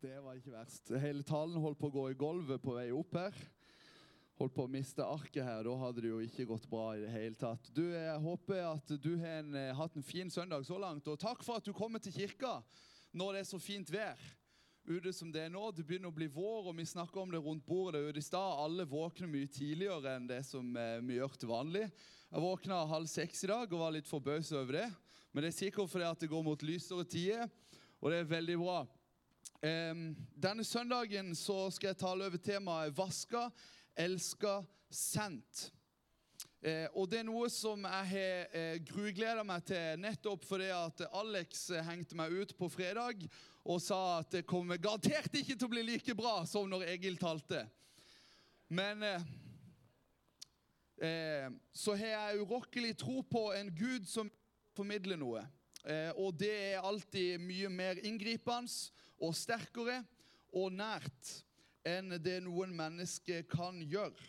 Det var ikke verst. Hele talen holdt på å gå i gulvet på vei opp her. Holdt på å miste arket her. Da hadde det jo ikke gått bra i det hele tatt. Du, Jeg håper at du har en, eh, hatt en fin søndag så langt. Og takk for at du kommer til kirka når det er så fint vær ute som det er nå. Det begynner å bli vår, og vi snakker om det rundt bordet ute i stad. Alle våkner mye tidligere enn det som eh, vi gjør til vanlig. Jeg våkna halv seks i dag og var litt forbauset over det. Men det er sikkert fordi at det går mot lysere tider, og det er veldig bra. Denne søndagen skal jeg tale over temaet 'Vaska, elska, sendt'. Eh, og det er noe som jeg har eh, grugleda meg til nettopp fordi at Alex hengte meg ut på fredag og sa at det kommer garantert ikke til å bli like bra som når Egil talte. Men eh, eh, så har jeg urokkelig tro på en Gud som formidler noe. Eh, og det er alltid mye mer inngripende og sterkere og nært enn det noen mennesker kan gjøre.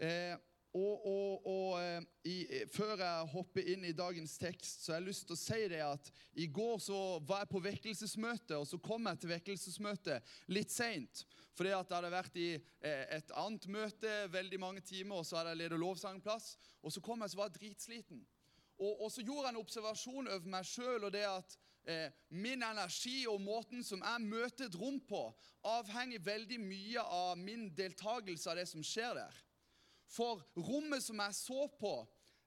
Eh, og, og, og eh, i, Før jeg hopper inn i dagens tekst, så har jeg lyst til å si det at i går så var jeg på vekkelsesmøte, og så kom jeg til vekkelsesmøtet litt seint. Fordi at jeg hadde vært i et annet møte veldig mange timer, og så hadde jeg ledet lovsangplass. Og så kom jeg så var jeg dritsliten. Og, og, så gjorde jeg en observasjon over meg sjøl og det at eh, min energi og måten som jeg møter et rom på, avhenger veldig mye av min deltakelse av det som skjer der. For rommet som jeg så på,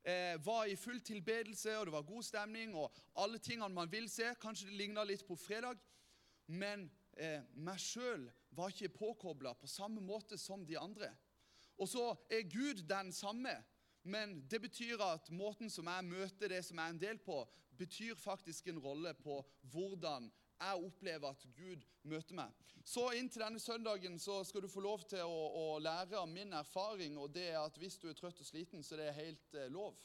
eh, var i full tilbedelse, og det var god stemning og alle tingene man vil se. Kanskje det ligna litt på fredag. Men eh, meg sjøl var ikke påkobla på samme måte som de andre. Og så er Gud den samme. Men det betyr at måten som jeg møter det som jeg er en del på, betyr faktisk en rolle på hvordan jeg opplever at Gud møter meg. Så Inntil denne søndagen så skal du få lov til å, å, lære av min erfaring. og det er at Hvis du er trøtt og sliten, så er det helt eh, lov.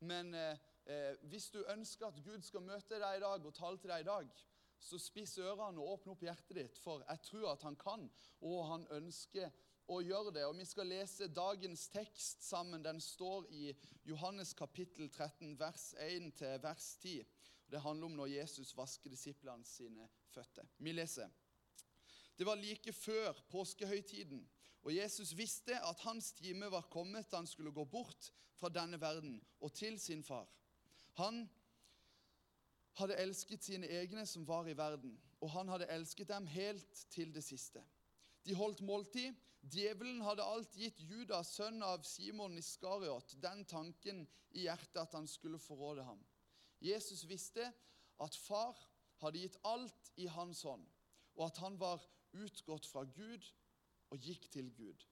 Men eh, eh, hvis du ønsker at Gud skal møte deg i dag og tale til deg i dag, så spiss ørene og åpne opp hjertet ditt, for jeg tror at han kan, og han ønsker å gjør det. Og Vi skal lese dagens tekst sammen. Den står i Johannes kapittel 13, vers 1 til vers 10. Det handler om når Jesus vasker disiplene sine føtter. Vi leser. Det var like før påskehøytiden, og Jesus visste at hans time var kommet da han skulle gå bort fra denne verden og til sin far. Han hadde elsket sine egne som var i verden, og han hadde elsket dem helt til det siste. De holdt måltid. Djevelen hadde alt gitt Judas, sønn av Simon Iskariot, den tanken i hjertet at han skulle forråde ham. Jesus visste at far hadde gitt alt i hans hånd, og at han var utgått fra Gud og gikk til Gud.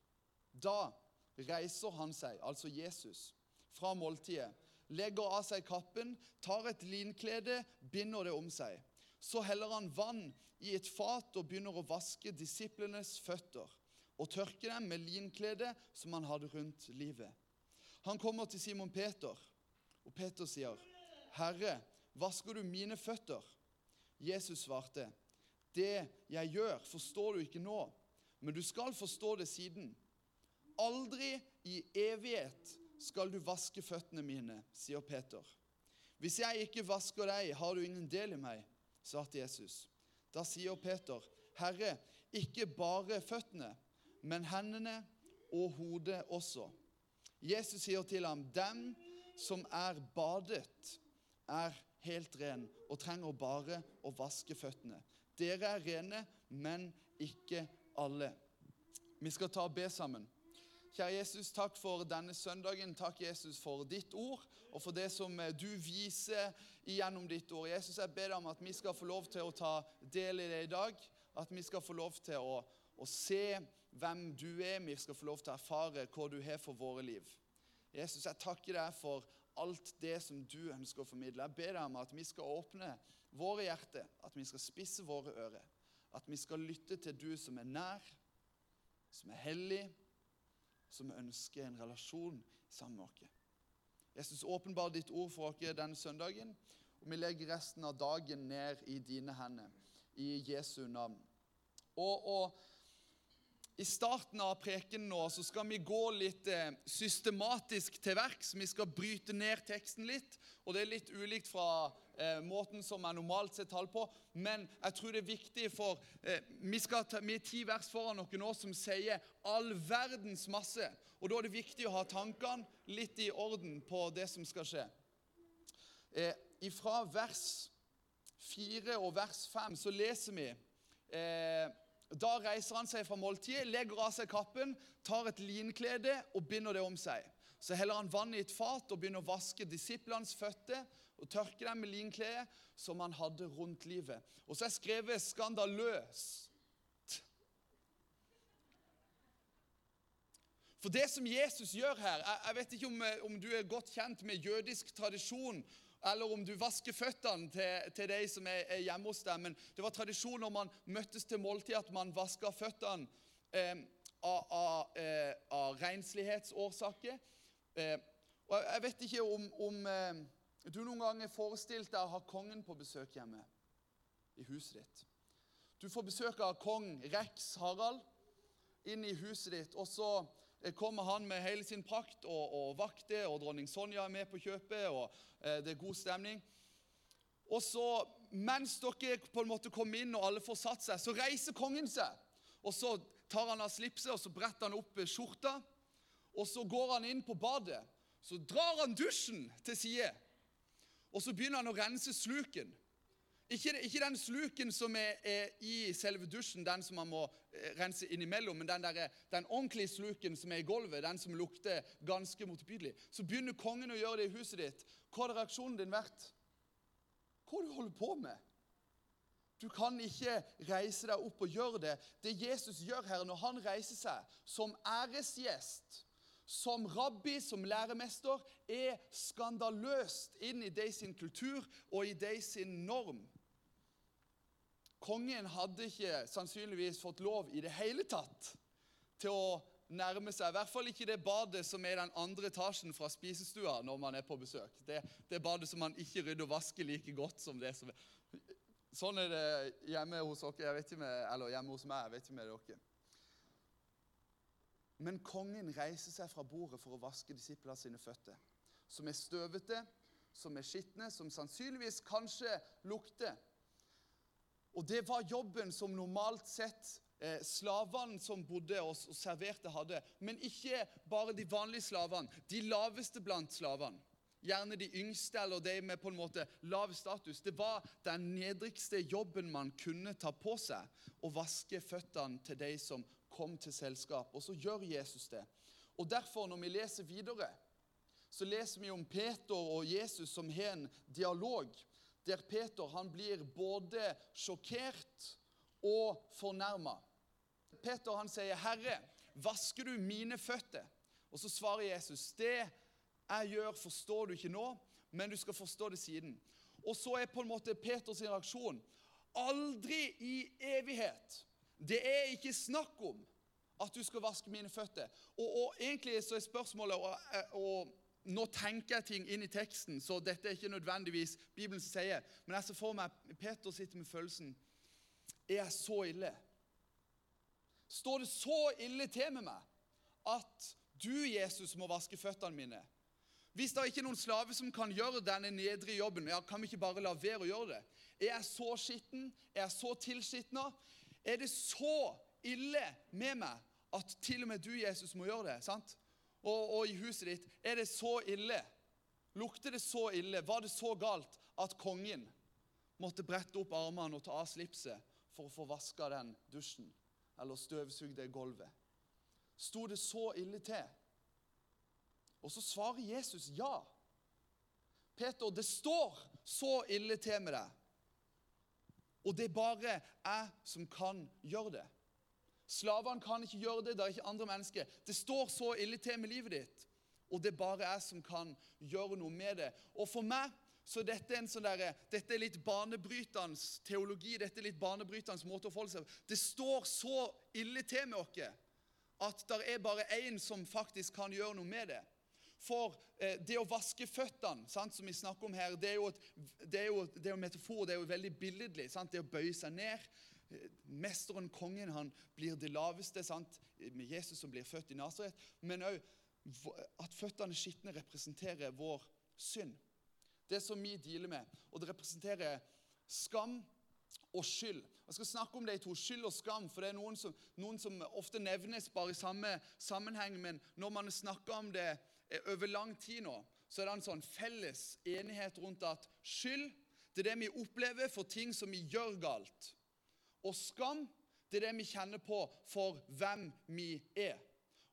Da reiser han seg, altså Jesus, fra måltidet, legger av seg kappen, tar et linklede, binder det om seg. Så heller han vann i et fat og begynner å vaske disiplenes føtter og tørke dem med linklede som han hadde rundt livet. Han kommer til Simon Peter, og Peter sier, 'Herre, vasker du mine føtter?' Jesus svarte, 'Det jeg gjør, forstår du ikke nå, men du skal forstå det siden.' 'Aldri i evighet skal du vaske føttene mine', sier Peter. 'Hvis jeg ikke vasker deg, har du ingen del i meg.' Svarte Jesus. Da sier Peter, 'Herre, ikke bare føttene, men hendene og hodet også.' Jesus sier til ham, 'Dem som er badet, er helt ren og trenger bare å vaske føttene.' Dere er rene, men ikke alle. Vi skal ta og be sammen. Kjære Jesus, takk for denne søndagen. Takk, Jesus, for ditt ord og for det som eh, du viser gjennom ditt ord. Jesus, jeg ber deg om at vi skal få lov til å ta del i det i dag. At vi skal få lov til å, å se hvem du er. Vi skal få lov til å erfare hva du har for våre liv. Jesus, jeg takker deg for alt det som du ønsker å formidle. Jeg ber deg om at vi skal åpne våre hjerter, at vi skal spisse våre ører. At vi skal lytte til du som er nær, som er hellig som ønsker en relasjon sammen med oss. Jesus, åpenbar ditt ord for oss denne søndagen, og vi legger resten av dagen ned i dine hender. I Jesu navn. Og, og i starten av prekenen nå så skal vi gå litt eh, systematisk til verks. Vi skal bryte ned teksten litt. Og det er litt ulikt fra eh, måten som er normalt sett tall på. Men jeg tror det er viktig, for eh, vi, ta, vi er ti vers foran noen nå som sier all verdens masse. Og Da er det viktig å ha tankene litt i orden på det som skal skje. Eh, fra vers 4 og vers 5 så leser vi eh, Da reiser han seg fra måltidet, legger av seg kappen, tar et linklede og binder det om seg. Så heller han vann i et fat og begynner å vaske disiplenes føtter og tørke dem med linkledet som han hadde rundt livet. Og så er skrevet 'skandaløst'. For det som Jesus gjør her Jeg, jeg vet ikke om, om, du er godt kjent med jødisk tradisjon, eller om du vasker føttene til, til de som er, er, hjemme hos deg. Men det var tradisjon når man møttes til måltid, at man vaska føttene eh, av, av, eh, av renslighetsårsaker. Eh, og Jeg vet ikke om, om eh, du noen gang har forestilt deg å ha kongen på besøk hjemme i huset ditt. Du får besøk av kong Rex Harald inn i huset ditt. og så eh, kommer han med hele sin prakt og, og vakter, og dronning Sonja er med på kjøpet, og eh, det er god stemning. Og så, mens dere på en måte kommer inn og alle får satt seg, så reiser kongen seg. Og så tar han av slipset og så bretter han opp skjorta. Og så går han inn på badet. Så drar han dusjen til side. Og så begynner han å rense sluken. Ikke, ikke den sluken som er, er, i selve dusjen, den som man må eh, rense innimellom, men den, der, den ordentlige sluken som er i gulvet, den som lukter ganske motbydelig. Så begynner kongen å gjøre det i huset ditt. Hva hadde reaksjonen din vært? Hva er det du holder på med? Du kan ikke reise deg opp og gjøre det. Det Jesus gjør her når han reiser seg som æresgjest som rabbi, som læremester, er skandaløst inn i de sin kultur og i de sin norm. Kongen hadde ikke sannsynligvis fått lov i det hele tatt til å nærme seg. I hvert fall ikke det badet som er den andre etasjen fra spisestua når man er på besøk. Det, det badet som man ikke rydder og vasker like godt som det som er. Sånn er det hjemme hos dere, jeg vet ikke med, eller hjemme hos meg. jeg vet ikke med dere. Men kongen reiser seg fra bordet for å vaske disiplene sine føtter, som er støvete, som er skitne, som sannsynligvis kanskje lukter. Og det var jobben som normalt sett eh, slavene som bodde og, og serverte, hadde. Men ikke bare de vanlige slavene, de laveste blant slavene. Gjerne de yngste eller de med på en måte lav status. Det var den nedrigste jobben man kunne ta på seg, å vaske føttene til de som kom til selskap. Og så gjør Jesus det. Og Derfor, når vi leser videre, så leser vi om Peter og Jesus som har en dialog, der Peter han blir både sjokkert og fornærma. Peter han sier, 'Herre, vasker du mine føtter?' Og så svarer Jesus, 'Det jeg gjør, forstår du ikke nå, men du skal forstå det siden.' Og så er på en måte Peters reaksjon, 'Aldri i evighet' Det er ikke snakk om at du skal vaske mine føtter. Og, og egentlig så er spørsmålet og, og, Nå tenker jeg ting inn i teksten, så dette er ikke nødvendigvis Bibelen som sier. Men jeg ser for meg Peter sitter med følelsen Er jeg så ille? Står det så ille til med meg at du, Jesus, må vaske føttene mine? Hvis det er ikke er noen slave som kan gjøre denne nedre jobben, ja, kan vi ikke bare la være å gjøre det? Er jeg så skitten? Er jeg så tilskitna? Er det så ille med meg at til og med du, Jesus, må gjøre det? sant? Og, og, i huset ditt, er det så ille? Lukter det så ille? Var det så galt at kongen måtte brette opp armene og ta av slipset for å få vaska den dusjen eller støvsugd det gulvet? Sto det så ille til? Og så svarer Jesus ja. Peter, det står så ille til med deg. Og det er bare jeg som kan gjøre det. Slavene kan ikke gjøre det. Det er ikke andre mennesker. Det står så ille til med livet ditt, og det er bare jeg som kan gjøre noe med det. Og for meg så dette er, sånn der, dette er litt banebrytende teologi, dette er litt banebrytende måte å forholde seg Det står så ille til med oss at det er bare én som faktisk kan gjøre noe med det. For eh, det å vaske føttene, sant, som vi snakker om her, det er jo, et, det er jo, det er jo metafor, det er jo veldig billedlig. Sant? Det å bøye seg ned. Eh, mesteren, kongen, han blir det laveste, sant? med Jesus som blir født i Nasaret. Men òg at føttene skitne representerer vår synd. Det som vi dealer med. Og det representerer skam og skyld. Jeg skal snakke om de to, skyld og skam, for det er noen som, noen som ofte nevnes bare i samme sammenheng. Men når man snakker om det over lang tid nå, så er det en sånn felles enighet rundt at skyld det er det vi opplever for ting som vi gjør galt. Og skam det er det vi kjenner på for hvem vi er.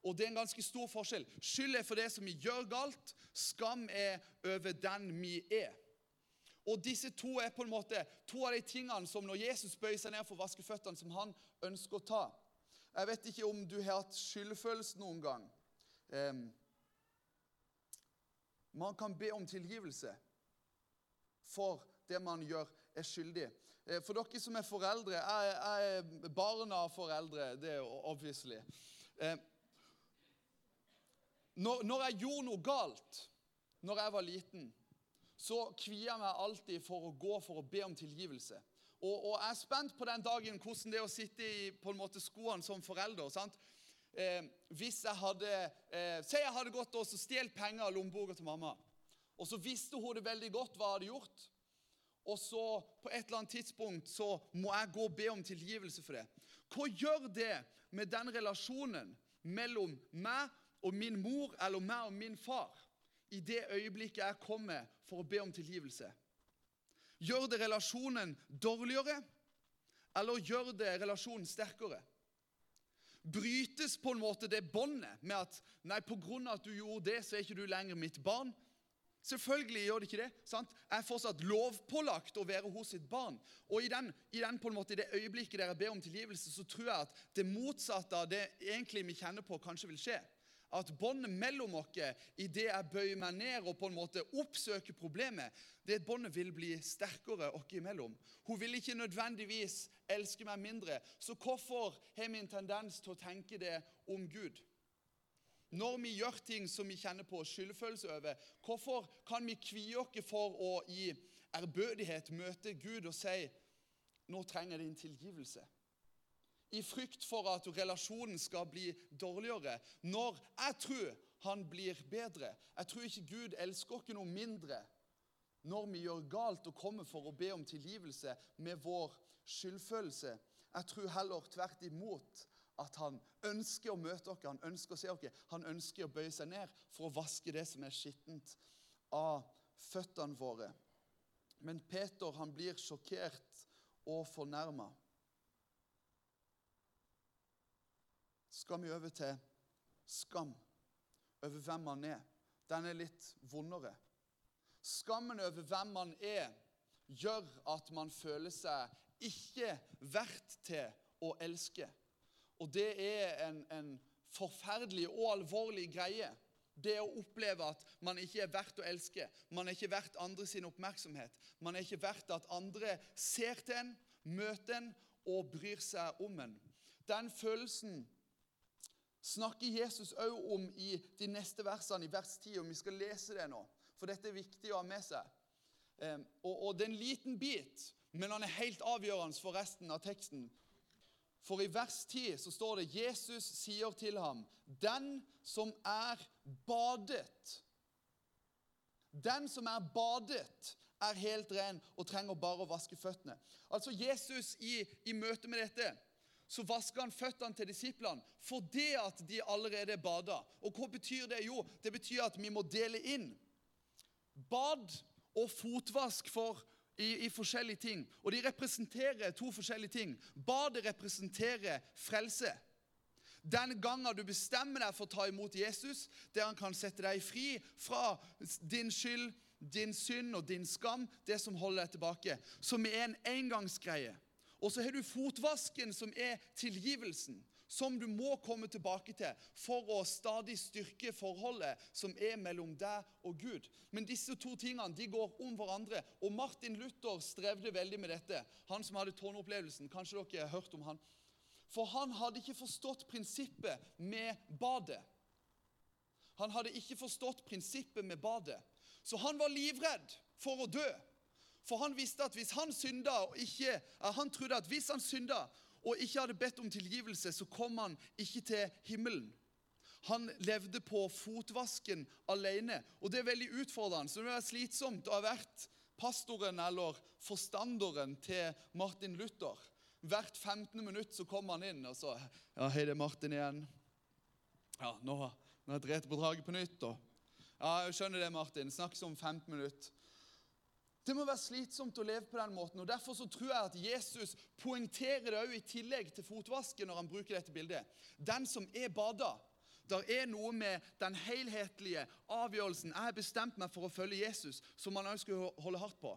Og det er en ganske stor forskjell. Skyld er for det som vi gjør galt. Skam er over den vi er. Og disse to er på en måte to av de tingene som når Jesus bøyer seg ned for å vaske føttene, som han ønsker å ta. Jeg vet ikke om du har hatt skyldfølelse noen gang. Um, man kan be om tilgivelse for det man gjør, er skyldig. Eh, for dere som er foreldre Jeg, er barn av foreldre, det er obviously. Um, når, når, jeg gjorde noe galt når jeg var liten, så kvier jeg meg alltid for å gå for å be om tilgivelse. Og, og jeg er spent på den dagen hvordan det er å sitte i på en måte skoene som forelder. sant? Eh, hvis jeg hadde eh, Si jeg hadde gått og stjålet penger av lommeboka til mamma. Og så visste hun det veldig godt hva jeg hadde gjort. Og så på et eller annet tidspunkt så må jeg gå og be om tilgivelse for det. Hva gjør det med den relasjonen mellom meg og min mor eller meg og min far i det øyeblikket jeg kommer for å be om tilgivelse? Gjør det relasjonen dårligere, eller gjør det relasjonen sterkere? Brytes på en måte det båndet med at nei, av at du gjorde det, så er ikke du lenger mitt barn? Selvfølgelig gjør det ikke det. sant? Jeg er fortsatt lovpålagt å være hos sitt barn. Og i, den, i, den, på en måte, i det øyeblikket dere ber om tilgivelse, så tror jeg at det motsatte av det egentlig vi kjenner på, kanskje vil skje at båndet mellom oss, idet jeg bøyer meg ned og på en måte oppsøker problemet, det båndet vil bli sterkere oss imellom. Hun vil ikke nødvendigvis elske meg mindre. Så hvorfor har vi en tendens til å tenke det om Gud? Når vi gjør ting som vi kjenner på skyldfølelse over, hvorfor kan vi kvie oss for å i ærbødighet møte Gud og si nå trenger jeg din tilgivelse? I frykt for at relasjonen skal bli dårligere, når jeg tror han blir bedre. Jeg tror ikke Gud elsker oss noe mindre når vi gjør galt og kommer for å be om tilgivelse med vår skyldfølelse. Jeg tror heller tvert imot at han ønsker å møte oss, han ønsker å se oss. Han ønsker å bøye seg ned for å vaske det som er skittent av føttene våre. Men Peter han blir sjokkert og fornærma. Skal vi over til skam over hvem man er. Den er litt vondere. Skammen over hvem man er, gjør at man føler seg ikke verdt til å elske. Og det er en, en forferdelig og alvorlig greie. Det å oppleve at man ikke er verdt å elske. Man er ikke verdt andre sin oppmerksomhet. Man er ikke verdt at andre ser til en, møter en og bryr seg om en. Den følelsen snakker Jesus òg om i de neste versene, i vers 10. og Vi skal lese det nå, for dette er viktig å ha med seg. Og, og Det er en liten bit, men han er helt avgjørende for resten av teksten. For i vers 10 så står det Jesus sier til ham, 'Den som er badet' Den som er badet, er helt ren og trenger bare å vaske føttene. Altså Jesus i, i møte med dette så vasker han føttene til disiplene fordi at de allerede er bada. Og hva betyr det? Jo, det betyr at vi må dele inn bad og fotvask for, i, i, forskjellige ting. Og de representerer to forskjellige ting. Badet representerer frelse. Den gangen du bestemmer deg for å ta imot Jesus, der han kan sette deg fri fra din skyld, din synd og din skam, det som holder deg tilbake, som er en engangsgreie. Og så har du fotvasken, som er tilgivelsen, som du må komme tilbake til for å stadig styrke forholdet som er mellom deg og Gud. Men disse to tingene de går om hverandre. Og Martin Luther strevde veldig med dette. Han som hadde tårnopplevelsen. Kanskje dere har hørt om han. For han hadde ikke forstått prinsippet med badet. Han hadde ikke forstått prinsippet med badet. Så han var livredd for å dø. For han visste at hvis han synda og ikke, han trodde at hvis han synda og ikke hadde bedt om tilgivelse, så kom han ikke til himmelen. Han levde på fotvasken alene. Og det er veldig utfordrende. Så det er slitsomt å ha vært pastoren eller forstanderen til Martin Luther. Hvert 15. minutt så kom han inn og så Ja, hei, det er Martin igjen. Ja, nå, nå har jeg drept på draget på nytt. Og. Ja, jeg skjønner det, Martin. Snakkes om 15 minutter. Det må være slitsomt å leve på den måten. og Derfor så tror jeg at Jesus poengterer det i tillegg til fotvasken når han bruker dette bildet. Den som er bada. Der er noe med den helhetlige avgjørelsen. Jeg har bestemt meg for å følge Jesus, som han også skal holde hardt på.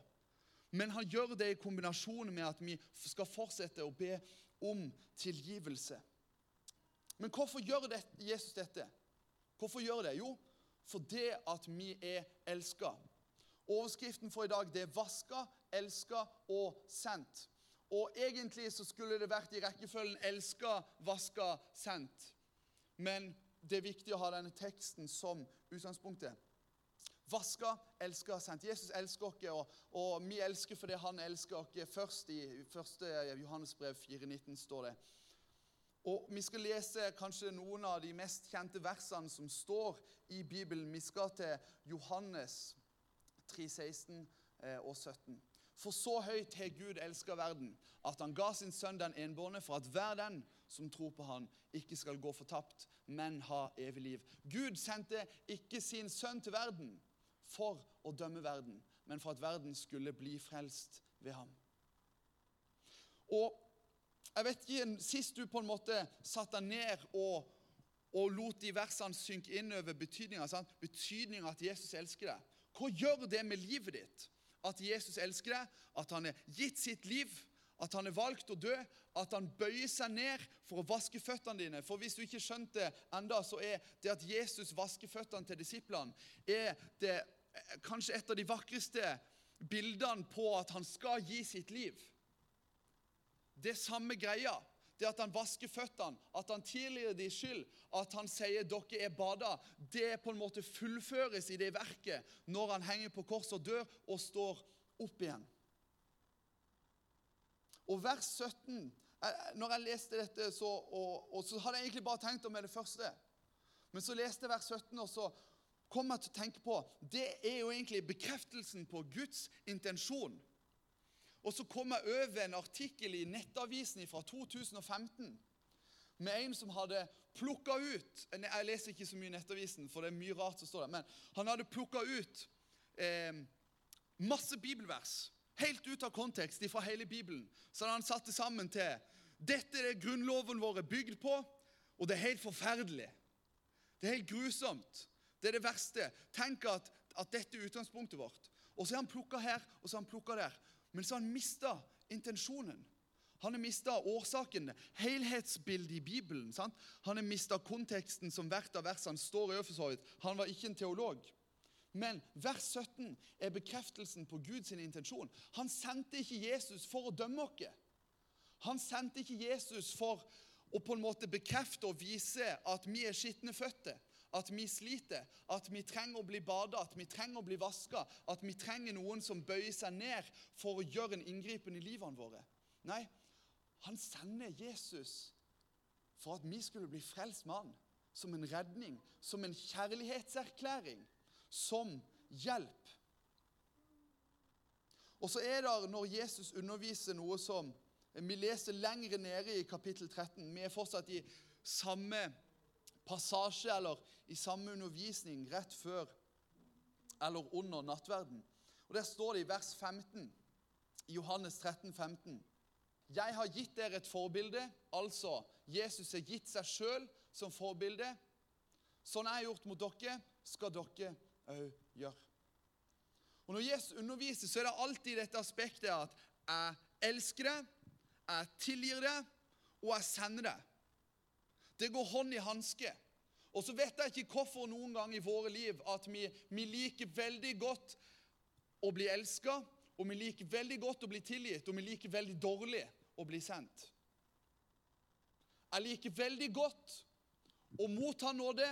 Men han gjør det i kombinasjon med at vi skal fortsette å be om tilgivelse. Men hvorfor gjør Jesus dette? Hvorfor gjør det? Jo, fordi at vi er elska. Overskriften for i dag det er 'vaska, elska og sendt'. Og Egentlig så skulle det vært i rekkefølgen 'elska, vaska, sendt'. Men det er viktig å ha denne teksten som utgangspunktet. Vaska, elska, sendt. Jesus elsker oss, og, og, vi elsker fordi han elsker oss. Først i 1. Johannesbrev 4,19 står det. Og Vi skal lese kanskje noen av de mest kjente versene som står i Bibelen. Vi skal til Johannes 3, 16 eh, og 17. For så høyt har Gud elska verden, at han ga sin sønn den enbårne, for at hver den som tror på han, ikke skal gå fortapt, men ha evig liv. Gud sendte ikke sin sønn til verden for å dømme verden, men for at verden skulle bli frelst ved ham. Og jeg vet ikke, Sist du på en måte satte deg ned og, og lot de versene synke inn over betydninga Betydninga at Jesus elsker deg. Hva gjør det med livet ditt at Jesus elsker deg, at han har gitt sitt liv, at han har valgt å dø, at han bøyer seg ned for å vaske føttene dine? For hvis du ikke skjønte det enda, så er det at Jesus vasker føttene til disiplene, er det kanskje et av de vakreste bildene på at han skal gi sitt liv. Det er samme greia. Det at han vasker føttene, at han tilgir de skyld, at han sier 'dere er bada', det på en måte fullføres i det verket når han henger på korset og dør og står opp igjen. Og vers 17 Når jeg leste dette, så, og, og så hadde jeg egentlig bare tenkt om det første. Men så leste jeg vers 17, og så kom jeg til å tenke på Det er jo egentlig bekreftelsen på Guds intensjon. Og så kom jeg over en artikkel i Nettavisen fra 2015 med en som hadde plukka ut Jeg leser ikke så mye Nettavisen, for det er mye rart som står der. Men han hadde plukka ut eh, masse bibelvers, helt ut av kontekst fra hele Bibelen. Så hadde han satt det sammen til Dette er det grunnloven vår er bygd på, og det er helt forferdelig. Det er helt grusomt. Det er det verste. Tenk at, at dette er utgangspunktet vårt. Og så er han plukka her, og så er han plukka der. Men så har han mista intensjonen. Han har mista årsaken, helhetsbildet i Bibelen. Sant? Han har mista konteksten som hvert av versene står i. for så vidt. Han var ikke en teolog. Men vers 17 er bekreftelsen på Guds intensjon. Han sendte ikke Jesus for å dømme oss. Han sendte ikke Jesus for å på en måte bekrefte og vise at vi er skitne føtter at vi sliter, at vi trenger å bli bada, at vi trenger å bli vaska, at vi trenger noen som bøyer seg ned for å gjøre en inngripen i livene våre. Nei, han sender Jesus for at vi skulle bli frelst med han. Som en redning, som en kjærlighetserklæring, som hjelp. Og så er det når Jesus underviser noe som vi leser lengre nede i kapittel 13. Vi er fortsatt i samme passasje eller i samme undervisning rett før eller under nattverden. Og Der står det i vers 15 i Johannes 13, 15. Jeg har gitt dere et forbilde, altså Jesus har gitt seg sjøl som forbilde. Sånn jeg har gjort mot dere, skal dere òg gjøre. Og Når Jesus underviser, så er det alltid dette aspektet at jeg elsker deg, jeg tilgir deg, og jeg sender deg. Det går hånd i hanske. Og så vet jeg ikke hvorfor noen gang i våre liv at vi, vi liker veldig godt å bli elska, og vi liker veldig godt å bli tilgitt, og vi liker veldig dårlig å bli sendt. Jeg liker veldig godt å motta nåde.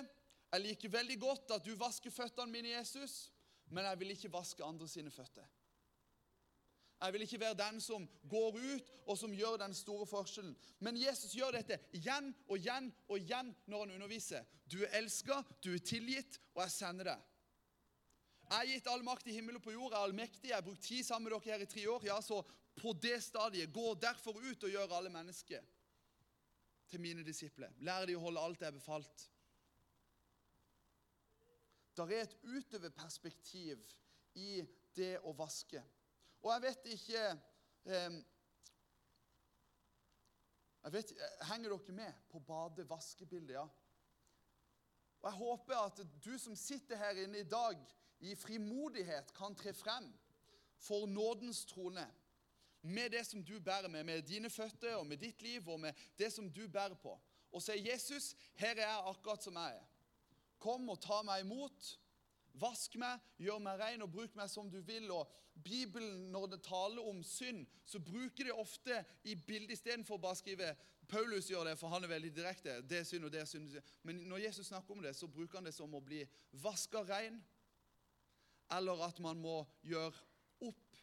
Jeg liker veldig godt at du vasker føttene mine, Jesus, men jeg vil ikke vaske andre sine føtter. Jeg vil ikke være den som går ut og som gjør den store forskjellen. Men Jesus gjør dette igjen og igjen og igjen når han underviser. Du er elska, du er tilgitt, og jeg sender deg. Jeg er gitt all makt i himmel og på jord. Jeg er allmektig. Jeg har brukt tid sammen med dere her i tre år. Ja, så på det stadiet, gå derfor ut og gjør alle mennesker til mine disipler. Lær de å holde alt det er befalt. Der er et utoverperspektiv i det å vaske. Og jeg vet ikke eh, jeg vet, Henger dere med på bade-vaskebildet? Ja. Og Jeg håper at du som sitter her inne i dag, i frimodighet kan tre frem for nådens trone. Med det som du bærer med, med dine føtter og med ditt liv og med det som du bærer på. Og si, 'Jesus, her er jeg akkurat som jeg er. Kom og ta meg imot.' Vask meg, gjør meg ren og bruk meg som du vil. Og Bibelen, når det taler om synd, så bruker det ofte i bildet istedenfor bare å skrive Paulus gjør det, for han er veldig direkte. det er synd og det er synd. Men når Jesus snakker om det, så bruker han det som å bli vaska rein. Eller at man må gjøre opp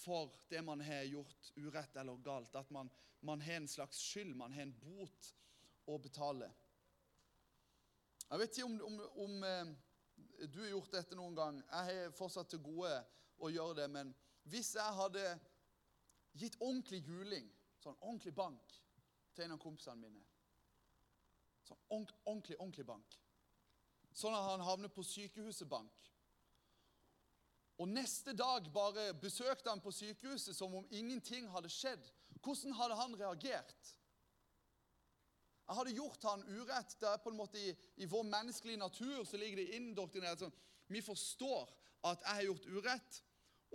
for det man har gjort urett eller galt. At man, man har en slags skyld, man har en bot å betale. Jeg vet ikke om, om, om eh, du har gjort dette noen gang. Jeg har fortsatt til gode å gjøre det. Men hvis jeg hadde gitt ordentlig juling, sånn ordentlig bank, til en av kompisene mine Sånn ordentlig, ordentlig bank. Sånn at han havner på sykehuset bank. Og neste dag bare besøkte han på sykehuset som om ingenting hadde skjedd. Hvordan hadde han reagert? Jeg hadde gjort han urett. Det er på en måte I, i vår menneskelige natur så ligger det indoktrinert sånn Vi forstår at jeg har gjort urett,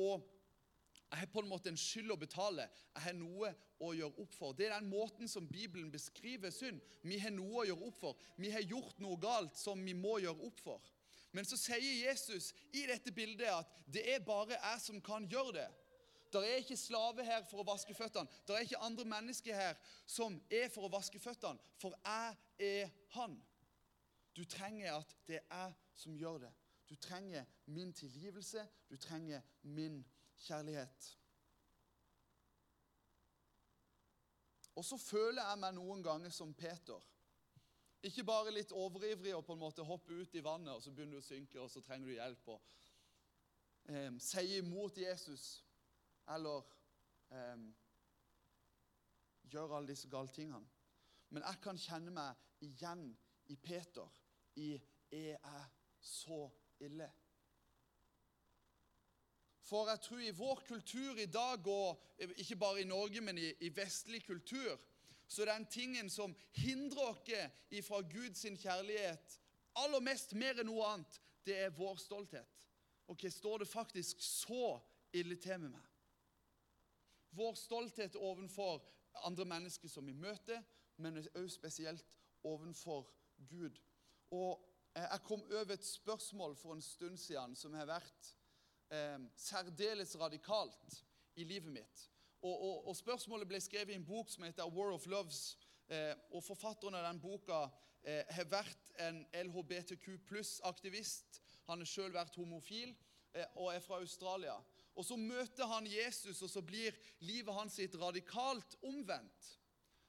og jeg har på en måte en skyld å betale. Jeg har noe å gjøre opp for. Det er den måten som Bibelen beskriver synd. Vi har noe å gjøre opp for. Vi har gjort noe galt som vi må gjøre opp for. Men så sier Jesus i dette bildet at det er bare jeg som kan gjøre det. Det er ikke slave her for å vaske føttene. Det er ikke andre mennesker her som er for å vaske føttene, for jeg er Han. Du trenger at det er jeg som gjør det. Du trenger min tilgivelse. Du trenger min kjærlighet. Og så føler jeg meg noen ganger som Peter. Ikke bare litt overivrig og på en måte hoppe ut i vannet, og så begynner du å synke, og så trenger du hjelp. og eh, Sier imot Jesus eller eh, gjør alle disse gale tingene. Men jeg kan kjenne meg igjen i Peter i Er jeg så ille? For jeg tror i vår kultur i dag, og ikke bare i Norge, men i, i vestlig kultur, så er den tingen som hindrer oss ifra Guds kjærlighet aller mest, mer enn noe annet, det er vår stolthet. Ok, Står det faktisk så ille til med meg? Vår stolthet overfor andre mennesker som vi møter, men også spesielt overfor Gud. Og eh, Jeg kom over et spørsmål for en stund siden som har vært eh, særdeles radikalt i livet mitt. Og, og, og, Spørsmålet ble skrevet i en bok som heter War of Loves. Eh, og Forfatteren av den boka eh, har vært en LHBTQ pluss-aktivist. Han har sjøl vært homofil eh, og er fra Australia. Og Så møter han Jesus, og så blir livet hans sitt radikalt omvendt.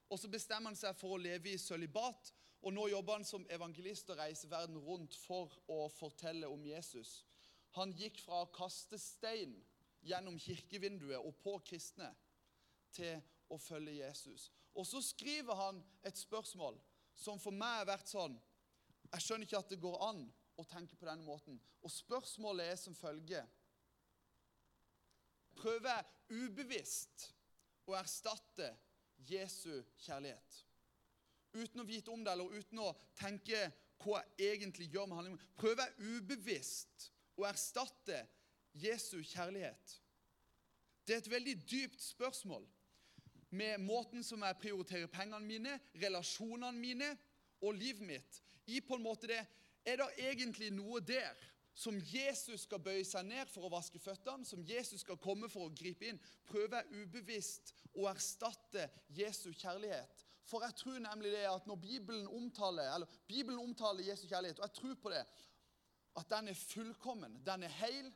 Og Så bestemmer han seg for å leve i sølibat, og nå jobber han som evangelist og reiser verden rundt for å fortelle om Jesus. Han gikk fra å kaste stein gjennom kirkevinduet og på kristne til å følge Jesus. Og så skriver han et spørsmål som for meg har vært sånn Jeg skjønner ikke at det går an å tenke på denne måten. Og spørsmålet er som følger prøver ubevisst å erstatte Jesu kjærlighet. Uten å vite om det eller uten å tenke hva jeg egentlig gjør med handlingen. Prøver ubevisst å erstatte Jesu kjærlighet? Det er et veldig dypt spørsmål med måten som jeg prioriterer pengene mine, relasjonene mine og livet mitt. I på en måte det, Er det egentlig noe der som Jesus skal bøye seg ned for å vaske føttene, som Jesus skal komme for å gripe inn, prøver jeg ubevisst å erstatte Jesu kjærlighet. For jeg tror nemlig det at når Bibelen omtaler, eller Bibelen omtaler Jesu kjærlighet, og jeg tror på det, at den er fullkommen, den er heil,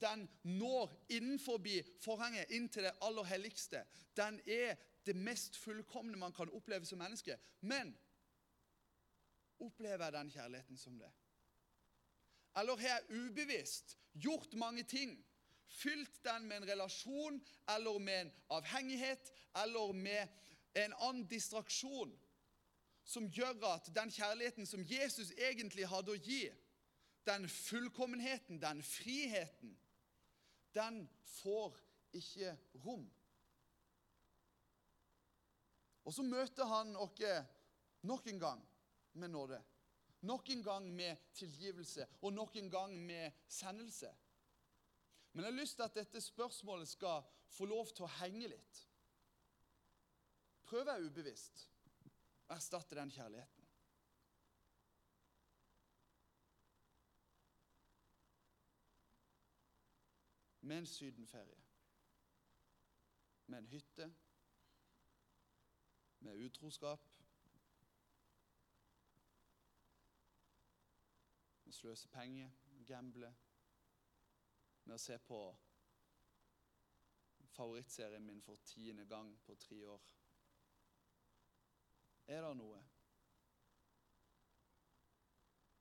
Den når innenfor forhenget, inn til det aller helligste. Den er det mest fullkomne man kan oppleve som menneske. Men opplever jeg den kjærligheten som det? Eller har ubevisst gjort mange ting? Fylt den med en relasjon eller med en avhengighet eller med en annen distraksjon som gjør at den kjærligheten som Jesus egentlig hadde å gi, den fullkommenheten, den friheten, den får ikke rom. Og så møter han oss nok en gang med nåde. Nok en gang med tilgivelse og nok en gang med sendelse. Men jeg har lyst til at dette spørsmålet skal få lov til å henge litt. Prøv jeg ubevisst å erstatte den kjærligheten. Med en sydenferie. Med en hytte. Med utroskap. Sløse penger, gamble. Med å se på favorittserien min for tiende gang på tre år. Er det noe?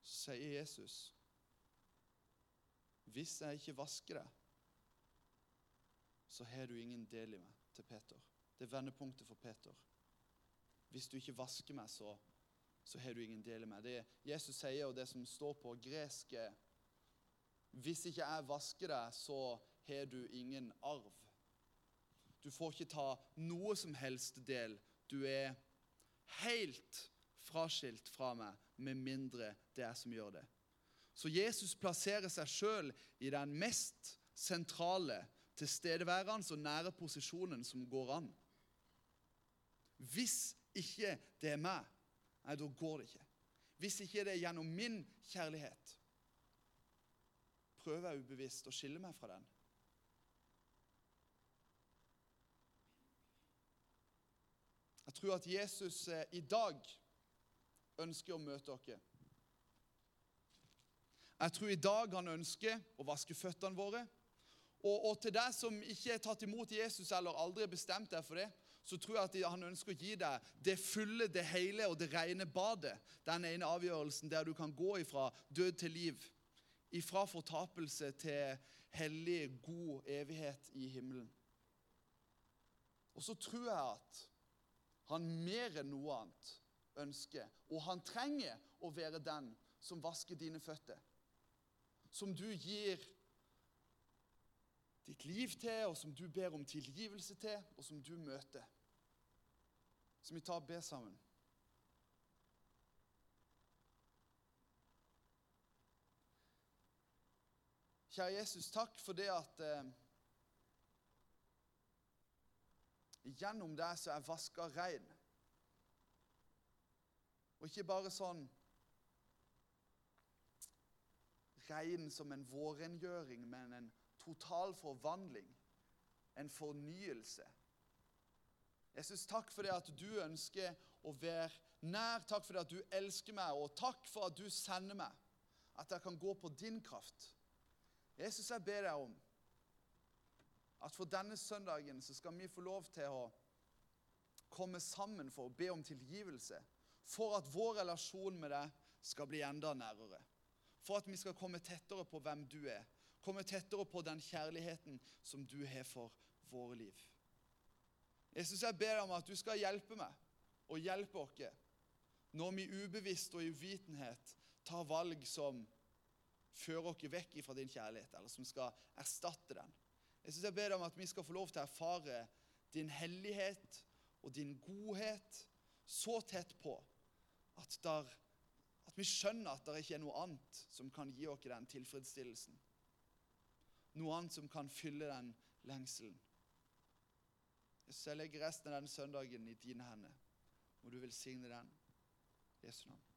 Sier Jesus Hvis jeg ikke vasker deg, så har du ingen del i meg, til Peter. Det er vendepunktet for Peter. Hvis du ikke vasker meg, så, så har du ingen del i meg. Det Jesus sier, og det som står på gresk, Hvis ikke jeg vasker deg, så har du ingen arv. Du får ikke ta noe som helst del. Du er helt fraskilt fra meg, med mindre det er som gjør det. Så Jesus plasserer seg sjøl i den mest sentrale, tilstedeværende og nære posisjonen som går an. Hvis ikke det er meg, nei, da går det ikke. Hvis ikke det er gjennom min kjærlighet, prøver jeg ubevisst å skille meg fra den. Jeg tror at Jesus eh, i dag ønsker å møte dere. Jeg tror i dag han ønsker å vaske føttene våre. Og, og til deg som ikke er tatt imot Jesus eller aldri har bestemt deg for det, så tror jeg at han ønsker å gi deg det fulle, det hele og det rene badet. Den ene avgjørelsen der du kan gå ifra død til liv. Ifra fortapelse til hellig, god evighet i himmelen. Og så tror jeg at han mer enn noe annet ønsker, og han trenger å være den som vasker dine føtter. Som du gir ditt liv til, og som du ber om tilgivelse til, og som du møter. Så vi tar og ber sammen. Kjære Jesus, takk for det at eh, Gjennom deg så er jeg vaska rein. Og ikke bare sånn rein som en vårrengjøring, men en total forvandling. En fornyelse. Jesus, takk for det at du ønsker å være nær. Takk for det at du elsker meg, og takk for at du sender meg. At jeg kan gå på din kraft. Jesus, jeg ber deg om at for denne søndagen så skal vi få lov til å komme sammen for å be om tilgivelse. For at vår relasjon med deg skal bli enda nærere. For at vi skal komme tettere på hvem du er. Komme tettere på den kjærligheten som du har for våre liv. Jesus, jeg ber om at du skal hjelpe meg og hjelpe oss når vi ubevisst og i uvitenhet tar valg som fører oss vekk fra din kjærlighet, eller som skal erstatte den. Jeg synes jeg ber deg om at vi skal få lov til å erfare din hellighet og din godhet så tett på at, der, at vi skjønner at det ikke er noe annet som kan gi oss den tilfredsstillelsen. Noe annet som kan fylle den lengselen. Jeg legger resten av denne søndagen i dine hender. Må du velsigne den. Jesu navn.